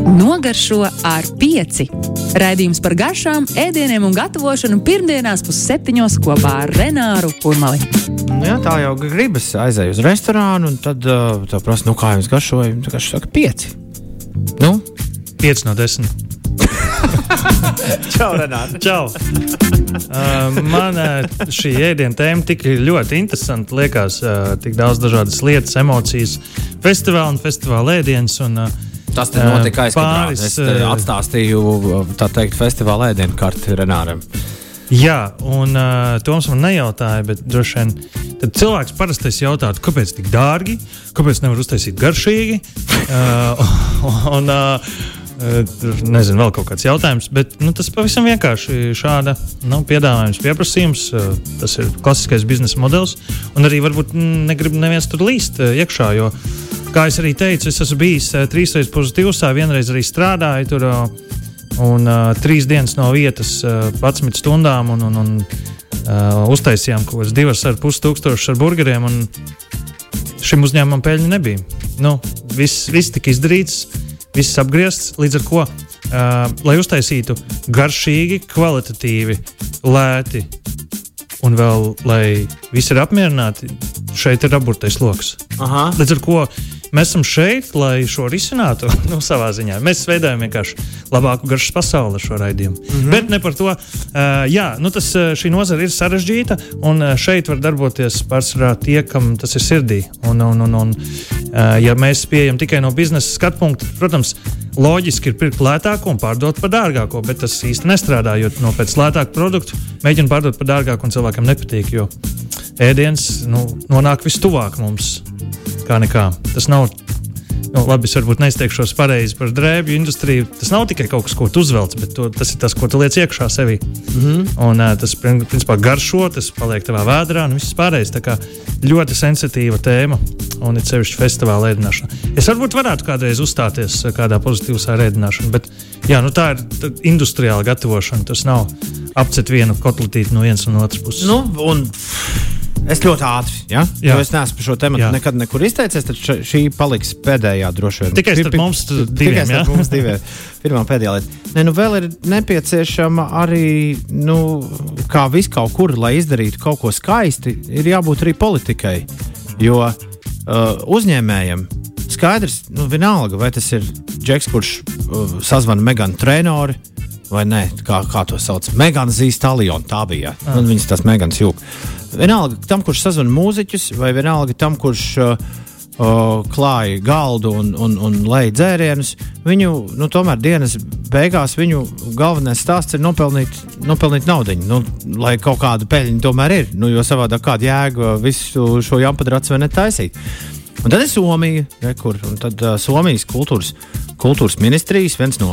Nogaršo ar pieci. Raidījums par garšām, ēdieniem un gatavošanu pirmdienās pusseptiņos kopā ar Renāru Kurmali. Nu, jā, tā jau gribas aiziet uz restorānu, un tad uh, tā prasa, nu, kā jums garšoja. Tā kā saka, pieci. Nu? 5 no 10. Čau, Renāte. Čau! Uh, man uh, šī ēdienu tēma tik ļoti interesanta. Liekas, uh, tik daudz dažādas lietas, emocijas, festivāla un festivāla ēdienas. Un, uh, Tas te notika aizkadrā. Es uh, atstāstīju, tā teikt, festivāla ēdienu karti Renāram. Jā, un uh, Toms man nejautāja, bet droši vien cilvēks parasti jautā, kāpēc tik dārgi, kāpēc nevar uztaisīt garšīgi. Uh, un, uh, Tur nezinu, vēl kaut kāds jautājums, bet nu, tas pavisam vienkārši šāda nu, piedāvājums, pieprasījums. uh, Tas ir klasiskais biznesa modelis. Un arī varbūt mm, negrib neviens tur līst uh, iekšā, jo, kā jau arī teicu, es esmu bijis uh, trīs reizes pozitīvs, vienreiz arī strādāju tur. uh, Un uh, trīs dienas no vietas, uh, 11 stundām, un, un, un uh, uztaisījām kaut kādas divas ar pus tūkstošus ar burgeriem. un Šim uzņēmumam peļņa nebija. Nu, viss, viss tika izdarīts, viss apgriezts. Līdz ar to, uh, lai uztaisītu garšīgi, kvalitatīvi, lēti, un vēl, lai visi ir apmierināti, šeit ir aburtais lokus. Līdz ar to mēs esam šeit, lai šo risinātu nu, savā ziņā. Mēs veidojam vienkārši labāku garšas pasauli ar šo raidījumu. Mm -hmm. Bet ne par to. Uh, jā, nu tas, šī nozara ir sarežģīta, un šeit var darboties pārsvarā tie, kam tas ir sirdī. Un, un, un, un, uh, ja mēs pieejam tikai no biznesa skatu punkta, protams, loģiski ir pirkt lētāko un pārdot par dārgāko, bet tas īsti nestrādā, jo no pēc lētāka produkta mēģina pārdot par dārgāku un cilvēkam nepatīk. Jo ēdiens nu, nonāk vistuvāk mums kā nekā. Tas nav. Nu, labi, es varbūt neizteikšos pareizi par drēbju industriju. Tas nav tikai kaut kas, ko tu uzvelc, bet to, tas ir tas, ko tu liec iekšā sevī. Mm -hmm. Un, uh, tas, prin- principā, garšo, tas paliek tavā vēdā un viss pārējais. Tā kā ļoti sensitīva tēma, un it sevišķi festivāla ēdināšana. Es varbūt varētu kādreiz uzstāties kādā pozitīvā ēdināšanā, bet jā, nu, tā ir tā, industriāla gatavošana. Tas nav apcet vienu kotletīti no vienas un otras puses. Nu, un es ļoti ātri, ja? Jā. jo es neesmu par šo tēmu nekad nekur izteicies, tad ša- šī paliks pēdējā droši vien. Tikai starp mums tu- Tikai diviem, starp mums diviem. Pirmā pēdējā lieta. Nē, nu vēl ir nepieciešama arī, nu, kā vis kaut kur, lai izdarītu kaut ko skaisti, ir jābūt arī politikai. Jo uh, uzņēmējiem skaidrs, nu, vienalga, vai tas ir Džeks, kurš uh, sazvana Meganu treniori. Vai nē, kā, kā to sauc? Megāna Zīstālijona. Tā bija. Ah. Viņas tas Megāns jūg. Vienalga tam, kurš sazvana mūziķus, vai vienalga tam, kurš uh, uh, klāja galdu un, un, un lej dzērienus, viņu nu, tomēr dienas beigās viņu galvenais stāsts ir nopelnīt, nopelnīt naudu. Nu, lai kaut kāda peļņa tomēr ir, nu, jo savādāk kāda jēga visu šo jāmpadrats vai netaisīt. Un tad ir Somija, kur tad, uh, Somijas kultūras, kultūras ministrijas viens no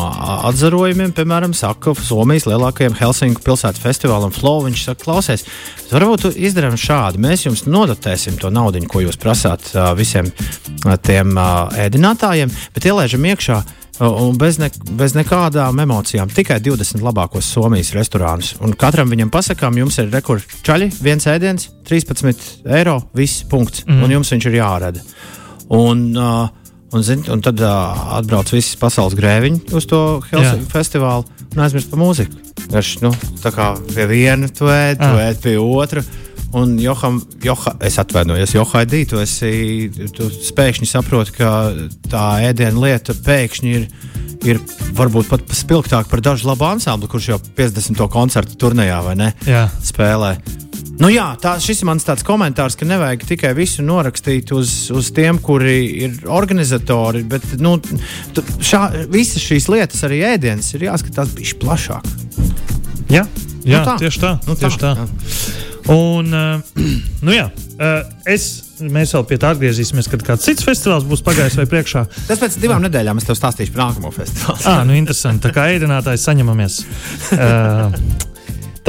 atzarojumiem, piemēram, saka, ka Somijas lielākajam Helsinku pilsētas festivālam Flow viņš saka, klausies, varbūt izdarām šādi. Mēs jums nodotēsim to naudu, ko jūs prasāt uh, visiem uh, tiem uh, ēdinātājiem, bet ielaižam iekšā. uh, Un bez, ne, bez nekādām emocijām. Tikai 20 labākos Somijas restorānus. Un katram viņam pasakām, jums ir rekords čaļi, viens ēdiens, 13 eiro, viss punkts. Mm. Un jums viņš ir jārada. Un, uh, un, zin, un tad uh, atbrauc visas pasaules grēviņi uz to Helsinku festivālu un aizmirst par mūziku. Viņš nu, tā kā pie viena tu ēd, tu Ah. ēd pie otra. Un Joham, Joha, es atvainojos, Johaidī, tu, esi, tu pēkšņi saproti, ka tā ēdienu lieta pēkšņi ir, ir varbūt pat spilgtāka par dažu labu ansambli, kurš jau 50. koncertu turnīrā vai ne Jā. spēlē. Nu jā, tā, šis ir mans tāds komentārs, ka nevajag tikai visu norakstīt uz, uz tiem, kuri ir organizatori, bet nu, šā, visas šīs lietas, arī ēdienas, ir jāskatās bišķi plašāk. Jā, jā Nu tā. tieši tā. Nu tieši tā. jā. Un, uh, nu jā, uh, es, mēs vēl pie tā atgriezīsimies, kad kāds cits festivāls būs pagājis vai priekšā. Tas pēc divām nedēļām es tev stāstīšu par nākamo festivālu. Ah, nu interesanti. Tā kā ēdinātājs saņemamies. Uh,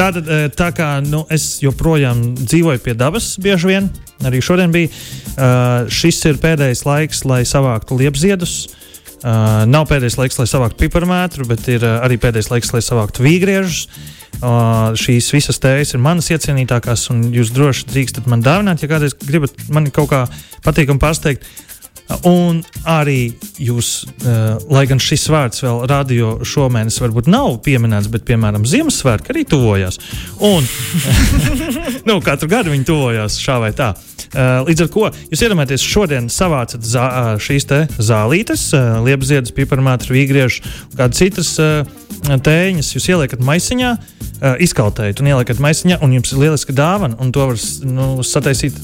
Tātad, tā kā nu, es joprojām dzīvoju pie dabas, bieži vien arī šodien bija. Uh, šis ir pēdējais laiks, lai savāktu liepziedus. Uh, nav pēdējais laiks, lai savāktu piparmētru, bet ir uh, arī pēdējais laiks, lai savāktu vīgriežus. Uh, šīs visas tējas ir manas iecienītākās, un jūs droši drīkstat man dāvināt, ja kādreiz gribat mani kaut kā patīkami pārsteigt. Un arī jūs, uh, lai gan šis vārds vēl radio šomēnes varbūt nav pieminēts, bet, piemēram, Ziemassvētku arī tuvojās. Un nu, katru gadu viņi tuvojās šā vai tā. Uh, līdz ar to jūs iedomājaties, šodien savācat zā, šīs zālītes, uh, liepziedas, piparmātru, vīgriešu, kādas citas tēņas. Jūs ieliekat maisiņā, izkaltējat un ieliekat maisiņā, un jums ir lieliska dāvana. To var nu, sataisīt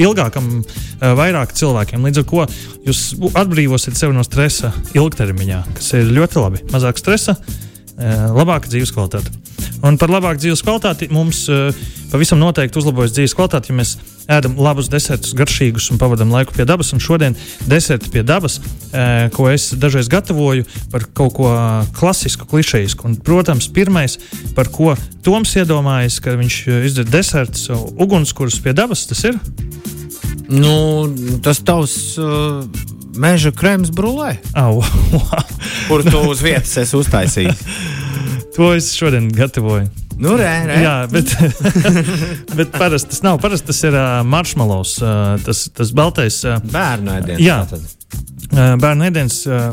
ilgākam, vairāk cilvēkiem. Līdz ar to jūs atbrīvosiet sevi no stresa ilgtermiņā, kas ir ļoti labi. Mazāk stresa, uh, labāka dzīves kvalitāte. Un par labāku dzīves kvalitāti mums uh, pavisam noteikti uzlabojas dzīves kvalitāte, ja mēs ēdam labus desertus, garšīgus un pavadām laiku pie dabas. Un šodien deserti pie dabas, uh, ko es dažreiz gatavoju par kaut ko klasisku, klišejisku. Un, protams, pirmais, par ko Toms iedomājas, ka viņš izdara desertus, ugunskurus pie dabas, tas ir. Nu, tas tavs uh, meža krēms brūlē. Au, kur tu uz vietas esi uztaisījis? to es šodien gatavoju. Nu, re, re. Jā, bet, bet parasti tas nav. Parasti tas ir uh, maršmalos, uh, tas, tas baltais. Uh, bērnu ēdiens. Jā, uh, bērnu ēdiens. Uh,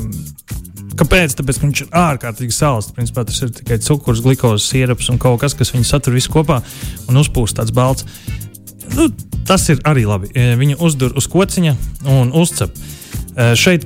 Kāpēc? Tāpēc, ka viņš ir ārkārtīgi sāls. Principā tas ir tikai cukurs, glukozes, sierups un kaut kas, kas viņu satur visu kopā un uzpūst tāds balts. Nu, tas ir arī labi. Viņu uzdur uz kociņa un uzcep. Uh, šeit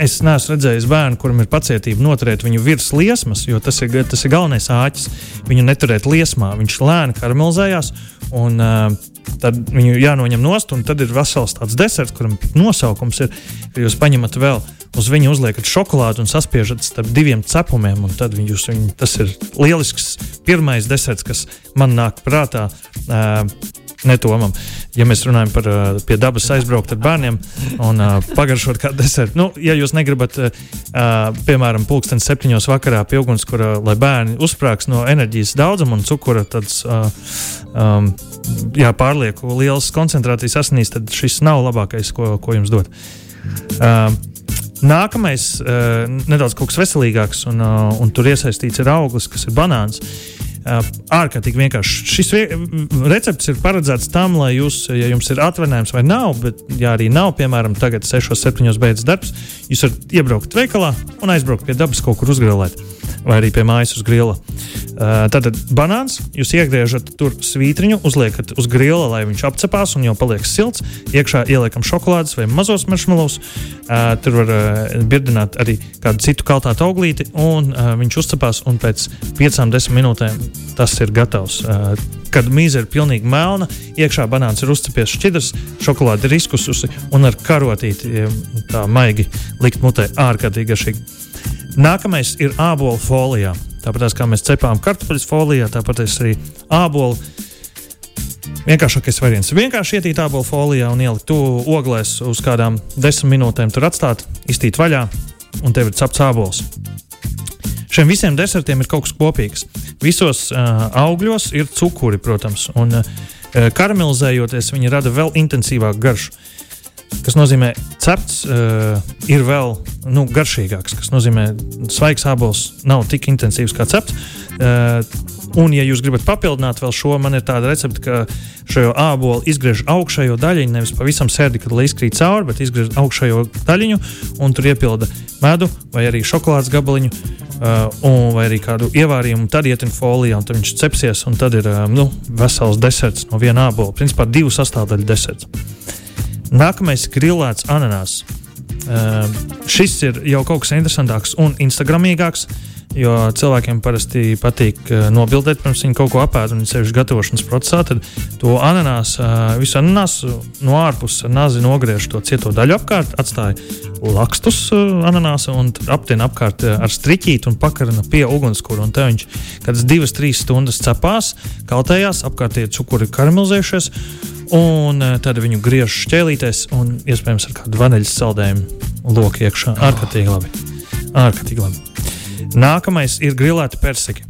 es neesmu redzējis bērnu, kuram ir pacietība noturēt viņu virs liesmas, jo tas ir, tas ir galvenais āķis. Viņu neturēt liesmā, viņš lēni karamelizējās. Un, uh, Tad viņu jānoņem nost, un tad ir vesels tāds deserts, kuram nosaukums ir, ka jūs paņemat vēl uz viņu uzliekat šokolādi un saspiežat starp diviem cepumiem. Tad jūs, viņu, tas ir lielisks pirmais deserts, kas man nāk prātā. Uh, netomam. Ja mēs runājam par uh, pie dabas aizbraukt ar bērniem un uh, pagaršot kādu desertu, nu, ja jūs negribat, uh, piemēram, pulksten septiņos vakarā pie ugunskura, lai bērni uzsprāgs no enerģijas daudzuma un cukura, uh, um, jā, pārlieku lielas koncentrācijas asinīs, tad šis nav labākais, ko, ko jums dot. Uh, Nākamais, uh, nedaudz veselīgāks, un, uh, un tur iesaistīts ir auglis, kas ir banāns. Uh, ārkārtīgi vienkārši. Šis recepts ir paredzēts tam, lai jūs, ja jums ir atvaļinājums vai nav, bet, ja arī nav, piemēram, tagad 6, 7 beidzas darbs, jūs varat iebraukt veikalā un aizbraukt pie dabas kaut kur uzgrilēt vai arī pie mājas uz grila. Uh, tad banāns jūs iegriežat tur svītriņu, uzliekat uz grila, lai viņš apcepās un jau paliek silts. Iekšā ieliekam šokolādes vai mazos maršmelos. Uh, tur var uh, birdināt arī kādu citu kaltātu auglīti, un uh, viņš uzcepās. Un pēc 5-10 minūtēm tas ir gatavs. Uh, kad mīza ir pilnīgi melna, iekšā banāns ir uzcepies šķidrs, šokolāde ir izkususi un ar karotīti tā maigi likt mutē ārkārtīgi garšīgi. Nākamais ir ābolu folijā. Tāpat kā mēs cepām kartupeļus folijā, tāpat arī ābolu. Vienkāršākais variants ir vienkārši ietīt ābolu folijā un ielikt to oglēs uz kādām desmit minūtēm, tur atstāt, iztīt vaļā, un tev ir cepts ābols. Šiem visiem desertiem ir kaut kas kopīgs. Visos uh, augļos ir cukuri, protams, un uh, karamelizējoties, viņi rada vēl intensīvāku garšu kas nozīmē, cepts uh, ir vēl nu, garšīgāks. Tas nozīmē, ka svaigs ābols nav tik intensīvs kā cepts. Uh, un, ja jūs gribat papildināt vēl šo, man ir tāda recepte, ka šo ābolu izgriež augšējo daļiņu, nevis pavisam sēdi, kad lai izkrīt cauri, bet izgriež augšējo daļiņu un tur iepilda medu vai arī šokolādes gabaliņu. Uh, un, vai arī kādu ievārījumu, tad ietin folijā, un tad viņš cepsies, un tad ir uh, nu, vesels deserts no viena ābola. Principā divu sastāvdaļu deserts. Nākamais ir grilēts ananās. Uh, šis ir jau kaut kas interesantāks un instagramīgāks. Jo cilvēkiem parasti patīk uh, nobildēt, pirms viņi kaut ko apēd, un sevišķi gatavošanas procesā. Tad to ananāsu, uh, visu ananāsu no ārpuses nāzi nogriež to cieto daļu apkārt, atstāja lakstus uh, ananāsa un aptiena apkārt ar striķīti un pakarina pie ugunskura. Un te viņš kādas divas, trīs stundas cepās, kaltējās, apkārt tie cukuri karamelizējušies. Un eh, tad viņu griež šķēlīties, un iespējams ar kādu vaneļas saldējumu loku iekšā. Ārkārtīgi labi. Ārkārtīgi labi. Nākamais ir grilēta persika.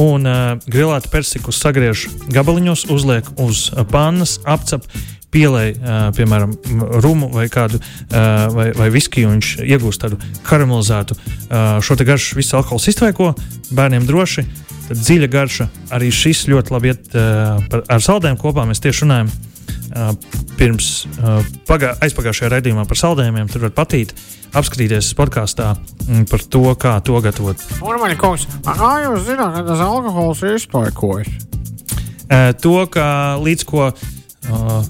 Un uh, grilēta persiku sagriež gabaliņos, uzliek uz pannas, apcep, pielēj, uh, piemēram, rumu vai kādu uh, vai, vai viskiju, un viņš iegūst tādu karamelizētu uh, šo te garšu, visu alkohola iztvaiko, bērniem droši. Tad dziļa garša, arī šis ļoti labi iet uh, par, ar saldējumu kopā. Mēs tieši runājam pirms pagā, aizpagājušajā raidījumā par saldējumiem. Tur var patīt, apskatīties podkāstā par to, kā to gatavot. Urmaņa kungs, kā jūs zināt, ka tas alkohols ir izpaikojas? Uh, to, ka līdz ko uh,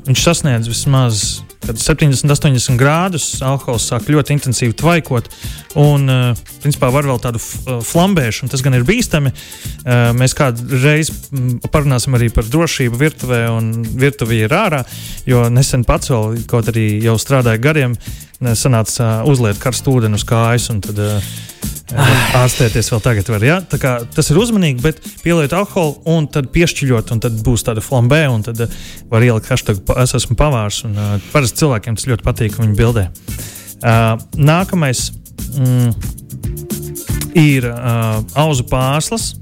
viņš sasniedz vismaz kad 70, 80 grādus alkohols sāk ļoti intensīvi tvaikot. Un, uh, principā, var vēl tādu uh, flambēšanu, tas gan ir bīstami. Uh, mēs kādreiz parunāsim arī par drošību virtuvē, un virtuvē ir ārā, jo nesen pats vēl, kaut arī jau strādāja gadiem, sanāca uzliet karstu ūdeni uz kājas. Tad, ārstēties vēl tagad. Var, ja? kā, tas ir uzmanīgi, bet pieliet alkoholu un tad piešķiļot, un tad būs tāda flambē, un tad uh, var ielikt hashtag, es esmu pavārs. Un, uh, parasti cilvēkiem tas ļoti patīk, viņi bildē. Uh, nākamais mm, ir uh, auzu pārslas,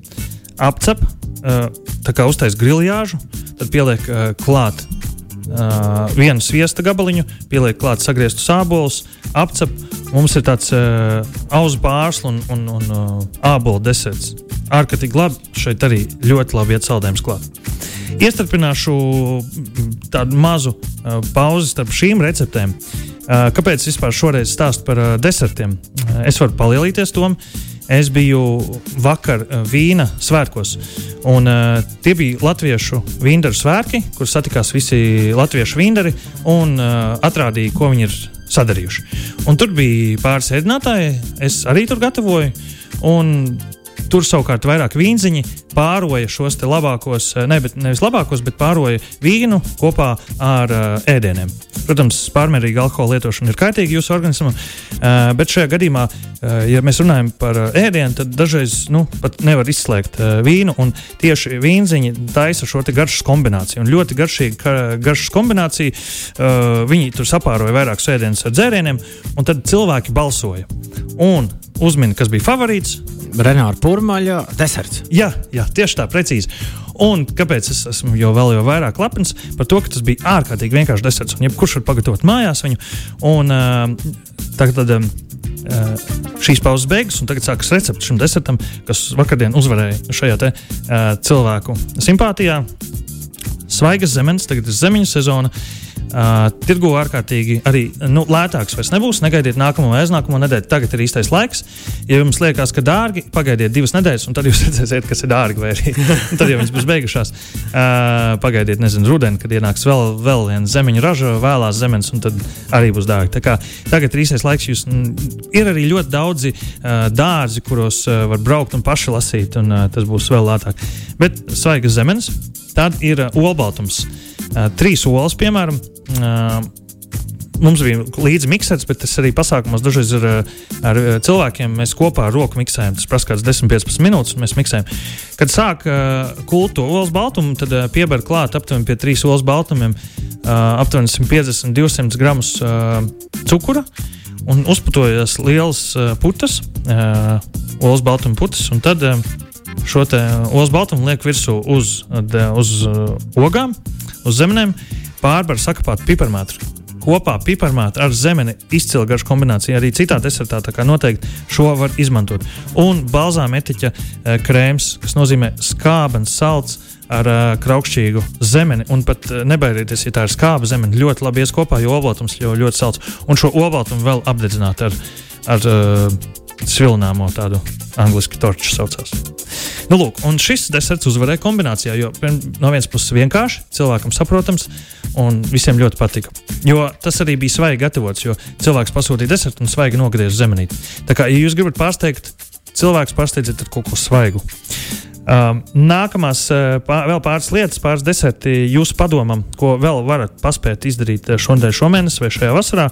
apcep, uh, tā kā uztais griljāžu, tad pieliek uh, klāt uh, vienu sviesta gabaliņu, pieliek klāt sagrieztu sābolus, apcep. Mums ir tāds uh, auzu pārslu un, un, un uh, ābolu deserts. Ārkārtīgi labi. Šeit arī ļoti labi iet saldējums klāt. Iestarpināšu tādu mazu uh, pauzi starp šīm receptēm. Uh, kāpēc vispār šoreiz stāstu par uh, desertiem? Uh, es varu palielīties tom. Es biju vakar uh, vīna svētkos, un uh, tie bija latviešu vīndaru svētki, kur satikās visi latviešu vīndari un uh, atrādīja, ko viņi ir sadarījuši. Un tur bija pāris ēdinātāji, es arī tur gatavoju. Un Tur savukārt vairāk vīnziņi pāroja šos labākos, eh, ne, bet, nevis labākos, bet pāroja vīnu kopā ar uh, ēdieniem. Protams, pārmērīga alkohola lietošana ir kaitīga jūsu organismam, uh, bet šajā gadījumā, uh, ja mēs runājam par uh, ēdienu, tad dažreiz nu, pat nevar izslēgt uh, vīnu. Tieši vīnziņi taisa šo garšas kombināciju. Un ļoti garšīga garšas kombinācija. Uh, viņi tur sapāroja vairākus ēdienus ar dzērieniem, un tad cilvēki balsoja. Un uzmini, kas bija favorīts, Renāra Pūraņa deserts. Jā, jā, tieši tā, precīzi. Un kāpēc es esmu jau vēl jau vairāk lepns par to, ka tas bija ārkārtīgi vienkāršs deserts. Un jebkurš var pagatavot mājās viņu. Un, uh, tagad, tad, uh, šīs pauzes beigas, un tagad sākas recepte šim desertam, kas vakardien uzvarēja šajā te, uh, cilvēku simpātijā. Svaigas zemes, tagad ir zemiņu sezona. Uh, tirgu ārkārtīgi arī nu, lētāks vairs nebūs. Negaidiet nākamo vai aiznākamo nedēļu. Tagad ir īstais laiks. Ja jums liekas, ka dārgi, pagaidiet divas nedēļas, un tad jūs redzēsiet, kas ir dārgi. Vai arī tad jau viņas būs beigušās. Uh, pagaidiet, nezinu, rudenī, kad ienāks vēl, vēl viena zemeņa raža, vēlās zemes, un tad arī būs dārgi. Tā kā tagad ir īstais laiks. Jūs, m, ir arī ļoti daudzi uh, dārzi, kuros uh, var braukt un paši lasīt, un uh, tas būs vēl lētāk. Bet svaigas zemes, tad ir uh, olbaltums. Uh, trīs olas, piemēram, Uh, mums bija līdzi miksēts, bet tas arī pasākumos dažreiz ir ar cilvēkiem. Mēs kopā ar roku miksējam. Tas prasa kaut kāds 10-15 minūtes, un mēs miksējam. Kad sāk uh, kultu olas baltumu, tad uh, piebar klāt aptuveni pie trīs olas baltumiem, uh, aptuveni 150-200 gramus uh, cukura. Un uzputojas liels uh, putas, uh, olas baltuma putas, un tad uh, šo olas baltumu liek virsū uz, uz uh, ogām, uz zemenēm. Uh, pārbaru sakapātu piparmētru. Kopā piparmētra ar zemeni izcila garša kombinācija. Arī citā desertā tā kā noteikti šo var izmantot. Un balzām etiķa e, krēms, kas nozīmē skābens, salds ar uh, kraukšķīgu zemeni. Un pat uh, nebaidieties, ja tā ir skāba zemene, ļoti labi ies kopā, jo obaltums jau ļoti salds. Un šo obaltumu vēl apdedzināt ar, ar uh, svilināmo tādu angļuiski torču saucās. Nu, lūk, un šis deserts uzvarēja kombinācijā, jo no vienas puses vienkārši, cilvēkam saprotams, un visiem ļoti patika. Jo tas arī bija svaigi gatavots, jo cilvēks pasūtīja desertu un svaigi uz zemenīti. Tā kā, ja jūs gribat pārsteigt cilvēku, pārsteidziet ar kaut ko svaigu. Um, nākamās uh, pār, vēl pāris lietas, pāris deserti jūsu padomam, ko vēl varat paspēt izdarīt uh, šodien, šomēnes vai šajā vasarā.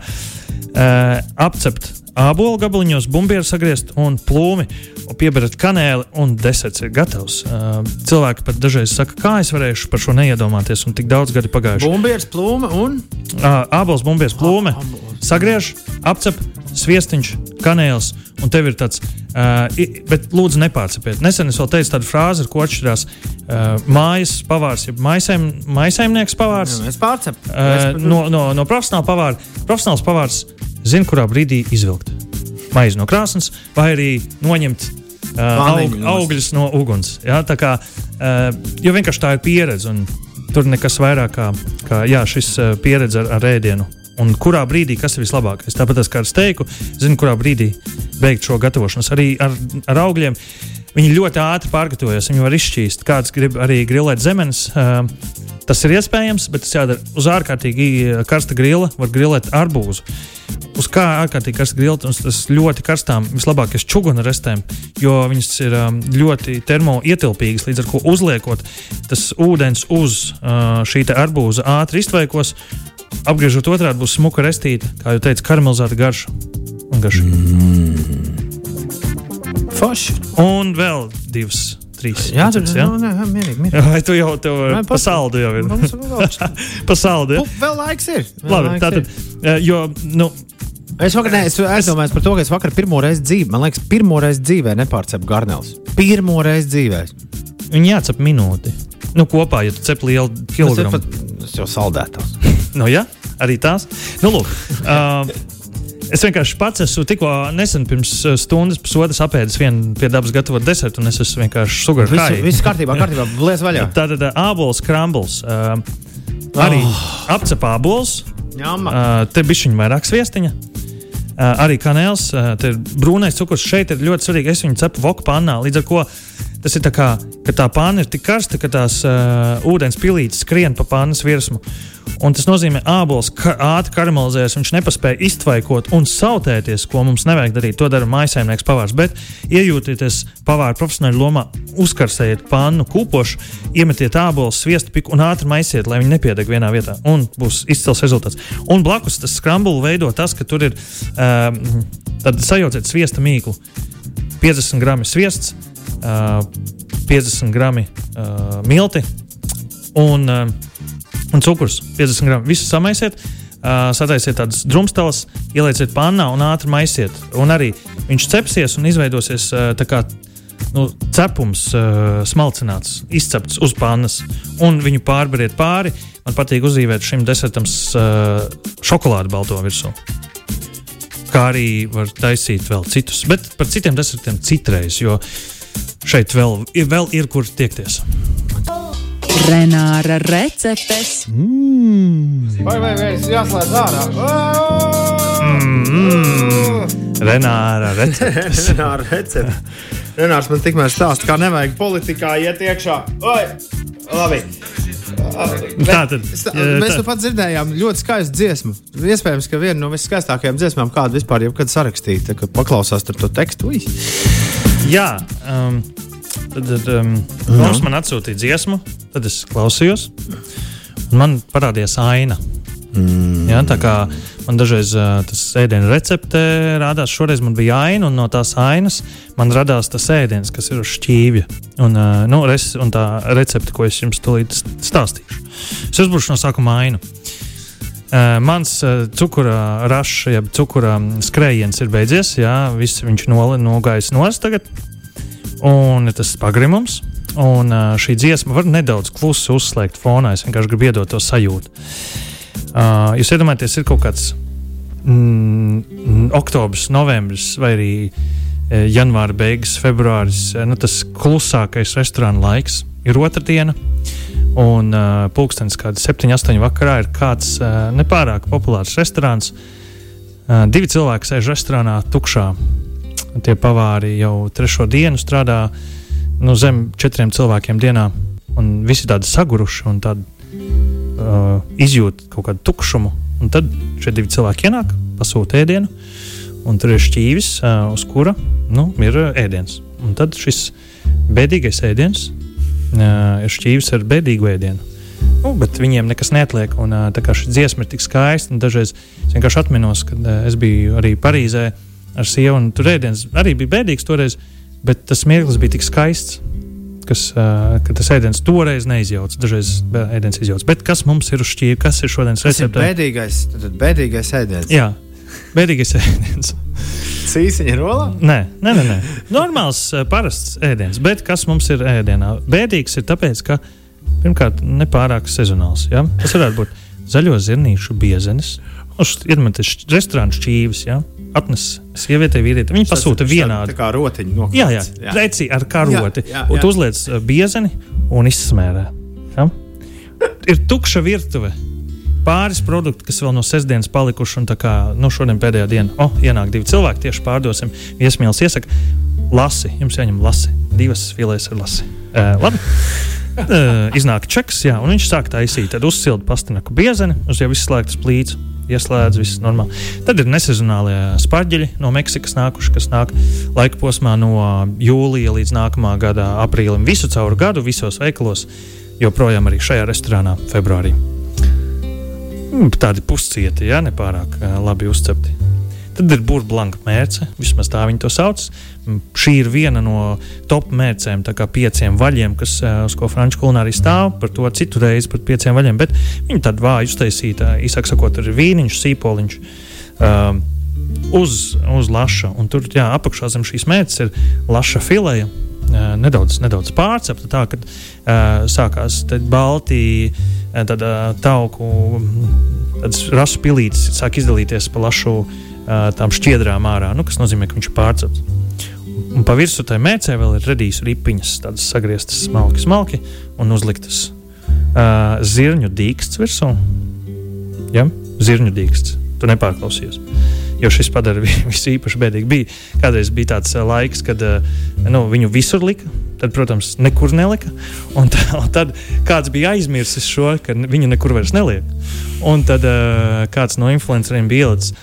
Uh, apcept ābolu gabaliņos, bumbieru sagriezt un plūmi, pieberat kanēli, un deserts ir gatavs. Uh, cilvēki pat dažreiz saka, kā es varēšu par šo neiedomāties, un tik daudz gadi pagājuši. Bumbieris, plūme un uh, ābols, bumbieris, plūme. Sagriež, apcep, sviestiņš, kanēls, un tev ir tāds, uh, bet lūdzu nepārcepiet. Nesen es vēl teicu tādu frāzi, ar ko atšķirās uh, mājas pavārs, ja maisaim, maisaimnieks pavārs. Jā, mēs pārcepam. Uh, no, no, no profesionāla pavāra. Profesionāls pavārs zina, kurā brīdī izvilkt maizi no krāsnes, vai arī noņemt uh, aug, augļus no uguns. Ja? Tā kā, uh, jo vienkārši tā ir pieredze. Un, tur nekas vairāk kā, kā jā, šis uh, pieredze ar, ar ēdienu. Un kurā brīdī kas ir vislabākais? Tāpat kā ar steiku, zinu, kurā brīdī beigt šo gatavošanos. Arī ar, ar augļiem viņi ļoti ātri pārgatavojas. Viņi var izšķīst, kāds grib arī grilēt zemes. Uh, tas ir iespējams, bet tas jādara uz ārkārtīgi karsta grila, var grilēt arbūzu uz kā ārkārtīgi karsta grila, un tas ļoti karstām, vislabākais čuguna restēm, jo viņas ir ļoti termoietilpīgas. Līdz ar to uzliekot tas ūdens uz šī arbūza ātri iztvaikos, apgriežot otrādi būs smuka restīte, kā jau teicu, karamelizēta garša. garša. Mm. Forši. Un vēl divas. Trīs. Jā, tas ir mierīgi. Vai tu jau tādu pasauli jau ir? pasauli. Vēl laiks ir. Vēl Labi, laiks tātad, ir. jo, nu, Es, vakar, ne, es aizdomājos par to, ka es vakar pirmo reizi dzīvē, man liekas, pirmo reizi dzīvē nepārcepu garnēlus. Pirmo reizi dzīvē. Viņi jācep minūti. Nu, kopā, ja tu cep lielu kilogramu. Tas jau saldētās. nu, jā, arī tās. Nu, lūk. Uh, Es vienkārši pats esmu tikko nesen, pirms stundas, pusotras apēdis vienu pie dabas gatavotu desertu, un es esmu vienkārši sugar high. Viss kārtībā, kārtībā, liec vaļā. Tātad ābols, krumbles. Uh, arī oh. apcep ābols. Uh, te bišķiņ vairāk sviestiņa. Uh, arī kanēls, uh, tā brūnais cukurs. Šeit ir ļoti svarīgi. Es viņu cepu voku pannā. Līdz ar to tas ir tā kā tā pāna ir tik karsta, ka tās uh, ūdens pilītes skrien pa pānas virsmu. Un tas nozīmē, ka ābols ka ātri karamelizējas, viņš nepaspēja iztvaikot un sautēties, ko mums nevajag darīt. To dara maisaimnieks pavārs. Bet iejūtieties pavāra profesionāļu lomā, uzkarsējiet pannu kūpošu, iemetiet ābolu, sviestu piku un ātri maisiet, lai viņi nepiedeg vienā vietā. Un būs izcils rezultāts. Un blakus tas skrambulu veido tas, ka tur ir um, sajauciet sviesta mīklu. 50 gramu sviests, uh, 50 gramu milti un un cukurs 50 gramu. Visu samaisiet, sataisiet tādas drumstāles, ielieciet pannā un ātri maisiet. Un arī viņš cepsies un izveidosies tā kā nu, cepums, uh, smalcināts, izcepts uz pannas, un viņu pārbariet pāri. Man patīk uzzīmēt šim desertam uh, šokolādu balto virsmu. Kā arī var taisīt vēl citus, bet par citiem desertiem citreiz, jo šeit vēl, vēl ir kur tiekties. Renāra receptes. Mm. Vai, vai, jāslēdz ārā? Mm. Renāra receptes. Renāra receptes. Renārs man tikmēr stāsta, kā nevajag politikā iet iekšā. Oi, labi. Tātad, tā, mēs nu pat dzirdējām ļoti skaistu dziesmu. Iespējams, ka viena no viskaistākajām dziesmām, kādu vispār jebkad sarakstīta, kad paklausās to tekstu. Ui. Jā, um, tad, tad um, mums man atsūtīja dziesmu, Tad es klausījos, un man parādījās aina. Mm. Ja, tā kā man dažreiz uh, tas ēdienu recepte rādās, šoreiz man bija aina, un no tās ainas man radās tas ēdiens, kas ir uz šķīvja. Un, uh, nu, res, un tā recepte, ko es jums tūlīt stāstīšu. Es uzbūšu no sākuma ainu. Uh, mans uh, cukura rašs, jeb cukura skrējiens ir beidzies. Jā, viss viņš nogājis nost tagad. Un tas pagrimums. Un uh, šī dziesma var nedaudz klusi uzslēgt fonā. Es vienkārši gribu iedot to sajūtu. Uh, jūs iedomājaties, ir kaut kāds mm, oktobris, novembris vai arī e, janvāra beigas, februāris. E, nu, tas klusākais restorāna laiks ir otrdiena. Un uh, pulkstenis kāda 7, 8 vakarā ir kāds uh, nepārāk populārs restorāns. Uh, divi cilvēki sēž restorānā tukšā. Tie pavāri jau trešo dienu strādā uh, nu, zem četriem cilvēkiem dienā, un visi tādi saguruši un tādi, uh, izjūt kaut kādu tukšumu. Un tad šie divi cilvēki ienāk, pasūta ēdienu, un tur ir šķīvis, uh, uz kura nu, ir ēdiens. Un tad šis bēdīgais ēdiens uh, ir šķīvis ar bēdīgu ēdienu. Nu, bet viņiem nekas neatliek. Un, uh, tā kā šī dziesma ir tik skaista, un dažreiz es vienkārši atminos, kad uh, es biju arī Parīzē ar sievu, un tur ēdiens arī bija bēdīgs toreiz. Uh, Bet tas mirklis bija tik skaists, kas, ka tas ēdiens toreiz neizjauc. Dažreiz ēdiens izjauc. Bet kas mums ir uz šķīvi? Kas ir šodienas recepte? Bēdīgais, tad bēdīgais ēdiens. Jā, bēdīgais ēdiens. Cīsiņa rolā? Nē, nē, nē, nē. normāls, parasts ēdiens. Bet kas mums ir ēdienā? Bēdīgs ir tāpēc, ka pirmkārt nepārāk sezonāls. Ja? Tas varētu būt zaļo zirnīšu biezenis. Iedomājieties, restorāns šķīvis. Ja? atnes sievietei, vīrietim. Viņi pasūta vienādi. Tā kā rotiņu nokļūt. Jā, jā, jā. reci ar karoti. Jā, jā, jā. Un uzliec uh, biezeni un izsmērē. Ja? ir tukša virtuve. Pāris produkti, kas vēl no sestdienas palikuši, un tā kā nu, šodien pēdējā diena, oh, ienāk divi cilvēki, tieši pārdosim. Viesmīlis iesaka, lasi, jums jāņem lasi, divas filēs ar lasi. Uh, labi. Uh, iznāk čeks, jā, un viņš sāk taisīt. Tad uzsilda pastinaku biezeni, uz jau izslēgtas plīts, ieslēdz, viss normāli. Tad ir nesezonālie spārģeļi no Meksikas nākuši, kas nāk laika posmā no jūlija līdz nākamā gada aprīlim. Visu cauru gadu, visos veikalos, joprojām arī šajā restorānā februārī. Mm, tādi puscieti, ja nepārāk labi uzcepti. Tad ir burbuļsakta mērce, vismaz tā viņi to sauc. Šī ir viena no top mērcēm, tā kā pieciem vaļiem, kas, uz ko franču kulinārija stāv. Par to citu reizi par pieciem vaļiem, bet viņi tādu vāju uztaisīta, īsāk sakot, ar vīniņš, sīpoliņš. Um, Uz, uz laša, un tur jā, apakšā zem šīs mērķis ir laša filēja, nedaudz, nedaudz pārcepta. Tā kā uh, sākās balti, tad uh, tauku, rasu pilītes sāk izdalīties pa lašu uh, tām šķiedrām ārā, nu, kas nozīmē, ka viņš ir pārcepts. Un pa virsmu tai mēcē vēl ir redījis ripiņas, tādas sagrieztas smalki, smalki un uzliktas uh, zirņu dīksts virsū. Ja? Zirņu dīksts. Tu nepārklausies. Uh, jo šis padara visu īpaši bēdīgi. Bija, kādreiz bija tāds uh, laiks, kad uh, nu, viņu visur lika. Tad, protams, nekur nelika. Un, tā, un tad kāds bija aizmirsis šo, ka viņu nekur vairs neliek. Un tad uh, kāds no influenceriem bija ielicis,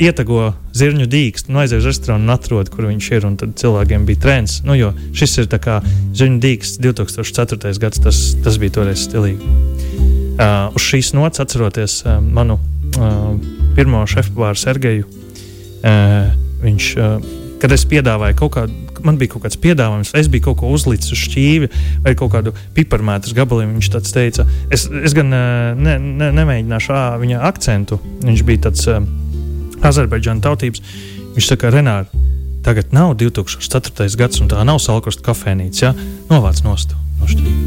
ietago zirņu dīkstu, nu, aizies uz restorānu un atrod, kur viņš ir. Tad cilvēkiem bija trends. Nu, jo šis ir zirņu dīksts 2004. gads, tas, tas bija toreiz stilīgi. Uh, uz šīs nots atceroties uh, manu uh, pirmo šefpavāru Sergeju. Uh, viņš, uh, kad es piedāvāju kaut kādu, man bija kaut kāds piedāvājums, es biju kaut ko uzlicis uz šķīvi vai kaut kādu piparmētru gabaliņu. Viņš teica, es, es gan uh, ne, ne, nemēģināšu ā, viņa akcentu. Viņš bija tāds uh, Azerbaidžāna tautības. Viņš saka, Renāri, tagad nav 2004. gads, un tā nav salkrusta kafejnīca. Ja? Novāc nost no šķīvi.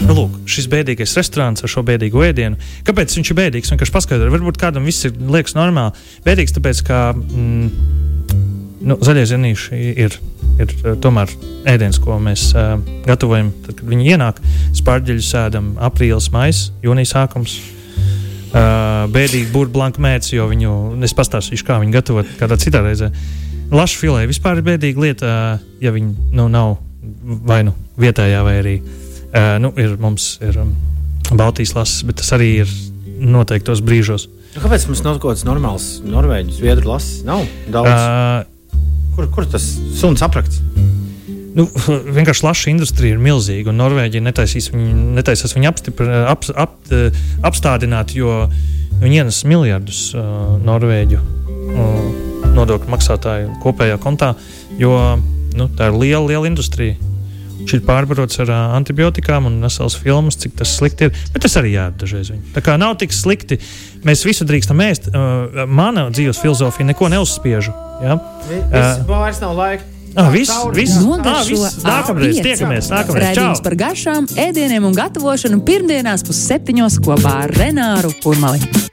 Nu, lūk, šis bēdīgais restorāns ar šo bēdīgo ēdienu. Kāpēc viņš ir bēdīgs? Vienkārši paskaidroju, varbūt kādam viss ir liekas normāli. Bēdīgs tāpēc, ka mm, nu, zaļie zinīši ir, ir eh, tomēr ēdiens, ko mēs uh, gatavojam, tad, kad viņi ienāk. Spārģeļus sēdam aprīlis, maijs, jūnijas sākums. Uh, bēdīgi būt blanka mērķis, jo viņu es pastāstīšu, kā viņi gatavot kādā citā reizē. Laša filē vispār ir bēdīga lieta, ja viņi nu, nav vai nu vietējā, vai arī uh, Uh, nu, ir, mums ir um, Baltijas lases, bet tas arī ir noteiktos brīžos. Nu, kāpēc mums nav kaut kāds normāls norvēģis, zviedru lases? Nav daudz. Uh, kur, kur tas suns aprakts? Nu, vienkārši laša industrija ir milzīga, un Norvēģija netaisīs viņu, netaisīs viņu apstipr, ap, ap, apstādināt, jo viņi ienes miljardus uh, Norvēģu uh, nodokļu maksātāju kopējā kontā, jo nu, tā ir liela, liela industrija. Viņš ir pārbarots ar uh, antibiotikām un vesels filmas, cik tas slikti ir. Bet tas arī jādara dažreiz. Viņu. Tā kā nav tik slikti. Mēs visu drīkstam ēst. Uh, mana dzīves filozofija neko neuzspiežu. Ja? Uh, vairs nav laika. Ah, viss, viss, ah, viss. Nākamreiz tiekamies. Nākamreiz. Raidījums par garšām, ēdieniem un gatavošanu pirmdienās pusseptiņos kopā ar Renāru Kurmali.